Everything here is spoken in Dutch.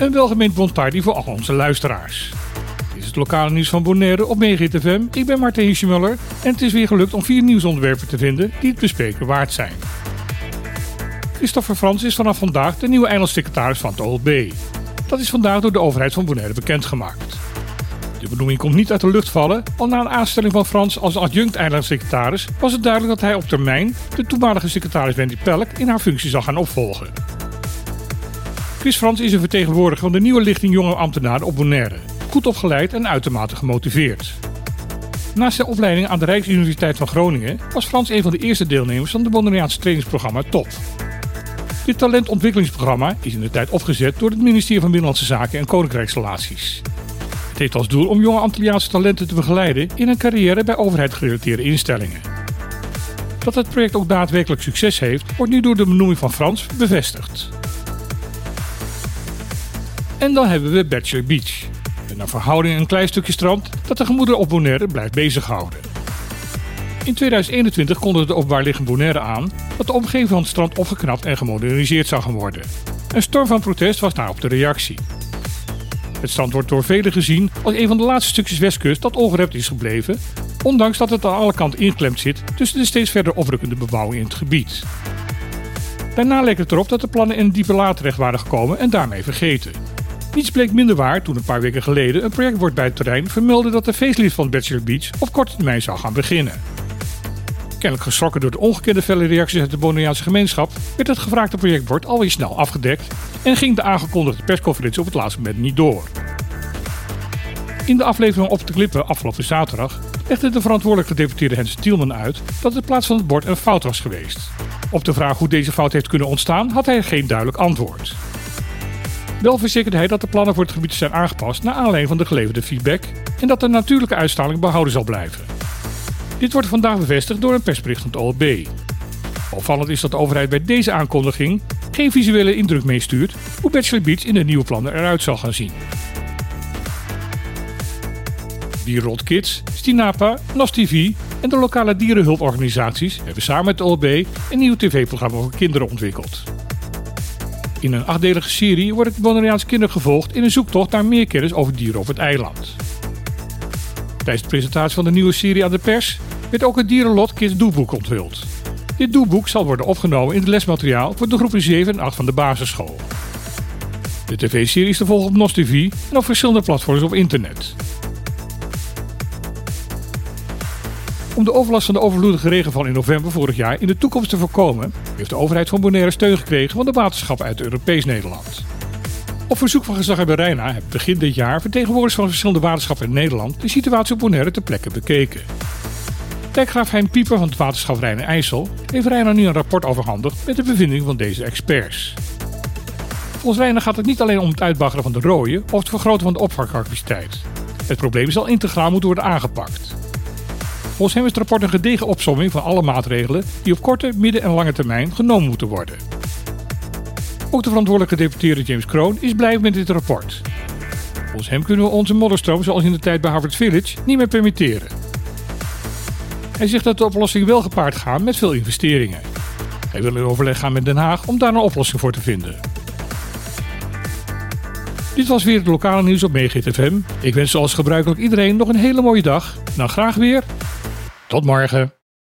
Een welgemeend bonparty voor al onze luisteraars. Dit is het lokale nieuws van Bonaire op FM. Ik ben Martin Hiesjemuller en het is weer gelukt om vier nieuwsonderwerpen te vinden die het bespreken waard zijn. Christopher Frans is vanaf vandaag de nieuwe eilandsecretaris van het OLB. Dat is vandaag door de overheid van Bonaire bekendgemaakt. De benoeming komt niet uit de lucht vallen, al na een aanstelling van Frans als adjunct eilandsecretaris was het duidelijk dat hij op termijn de toenmalige secretaris Wendy Pelk in haar functie zal gaan opvolgen. Chris Frans is een vertegenwoordiger van de nieuwe lichting jonge ambtenaren op Bonaire. Goed opgeleid en uitermate gemotiveerd. Naast zijn opleiding aan de Rijksuniversiteit van Groningen was Frans een van de eerste deelnemers van het Bonaireaanse trainingsprogramma TOP. Dit talentontwikkelingsprogramma is in de tijd opgezet door het ministerie van Binnenlandse Zaken en Koninkrijksrelaties. Het heeft als doel om jonge Antilliaanse talenten te begeleiden in een carrière bij overheid gerelateerde instellingen. Dat het project ook daadwerkelijk succes heeft, wordt nu door de benoeming van Frans bevestigd. En dan hebben we Bachelor Beach. Een verhouding een klein stukje strand dat de gemoederen op Bonaire blijft bezighouden. In 2021 kondigde de openbaar liggend Bonaire aan dat de omgeving van het strand opgeknapt en gemoderniseerd zou gaan worden. Een storm van protest was daarop de reactie. Het strand wordt door velen gezien als een van de laatste stukjes westkust dat ongerept is gebleven, ondanks dat het aan alle kanten ingeklemd zit tussen de steeds verder oprukkende bebouwing in het gebied. Daarna leek het erop dat de plannen in een diepe laad terecht waren gekomen en daarmee vergeten. Niets bleek minder waar toen een paar weken geleden een projectbord bij het terrein vermeldde dat de facelift van Bachelor Beach op korte termijn zou gaan beginnen. Kennelijk geschrokken door de ongekende felle reacties uit de Bonaireaanse gemeenschap, werd het gevraagde projectbord alweer snel afgedekt en ging de aangekondigde persconferentie op het laatste moment niet door. In de aflevering Op de Klippen afgelopen zaterdag legde de verantwoordelijke gedeputeerde Hens Tielman uit dat het plaats van het bord een fout was geweest. Op de vraag hoe deze fout heeft kunnen ontstaan had hij geen duidelijk antwoord. Wel verzekerde hij dat de plannen voor het gebied zijn aangepast naar aanleiding van de geleverde feedback en dat de natuurlijke uitstraling behouden zal blijven. Dit wordt vandaag bevestigd door een persbericht van het OLB. Opvallend is dat de overheid bij deze aankondiging geen visuele indruk meestuurt hoe Bachelor Beach in de nieuwe plannen eruit zal gaan zien. Dierrot Kids, Stinapa, NOS TV en de lokale dierenhulporganisaties hebben samen met de OLB een nieuw tv-programma voor kinderen ontwikkeld. In een achtdelige serie wordt het Bonaireaanse kinderen gevolgd in een zoektocht naar meer kennis over dieren op het eiland. Tijdens de presentatie van de nieuwe serie aan de pers werd ook het dierenlot Kids Doeboek onthuld. Dit doeboek zal worden opgenomen in het lesmateriaal voor de groepen 7 en 8 van de basisschool. De tv-serie is te volgen op NOS TV en op verschillende platforms op internet. Om de overlast van de overvloedige regenval in november vorig jaar in de toekomst te voorkomen, heeft de overheid van Bonaire steun gekregen van de waterschappen uit Europees Nederland. Op verzoek van gezaghebber Reina hebben begin dit jaar vertegenwoordigers van verschillende waterschappen in Nederland de situatie op Bonaire ter plekke bekeken. Dijkgraaf Hein Pieper van het waterschap Rijn en IJssel heeft Reina nu een rapport overhandigd met de bevindingen van deze experts. Volgens Reina gaat het niet alleen om het uitbaggeren van de rooien of het vergroten van de opvangcapaciteit. Het probleem zal integraal moeten worden aangepakt. Volgens hem is het rapport een gedegen opsomming van alle maatregelen die op korte, midden- en lange termijn genomen moeten worden. Ook de verantwoordelijke deputeerde James Kroon is blij met dit rapport. Volgens hem kunnen we onze modderstroom zoals in de tijd bij Harvard Village niet meer permitteren. Hij zegt dat de oplossing wel gepaard gaat met veel investeringen. Hij wil in overleg gaan met Den Haag om daar een oplossing voor te vinden. Dit was weer het lokale nieuws op FM. Ik wens zoals gebruikelijk iedereen nog een hele mooie dag. Dan graag weer tot morgen.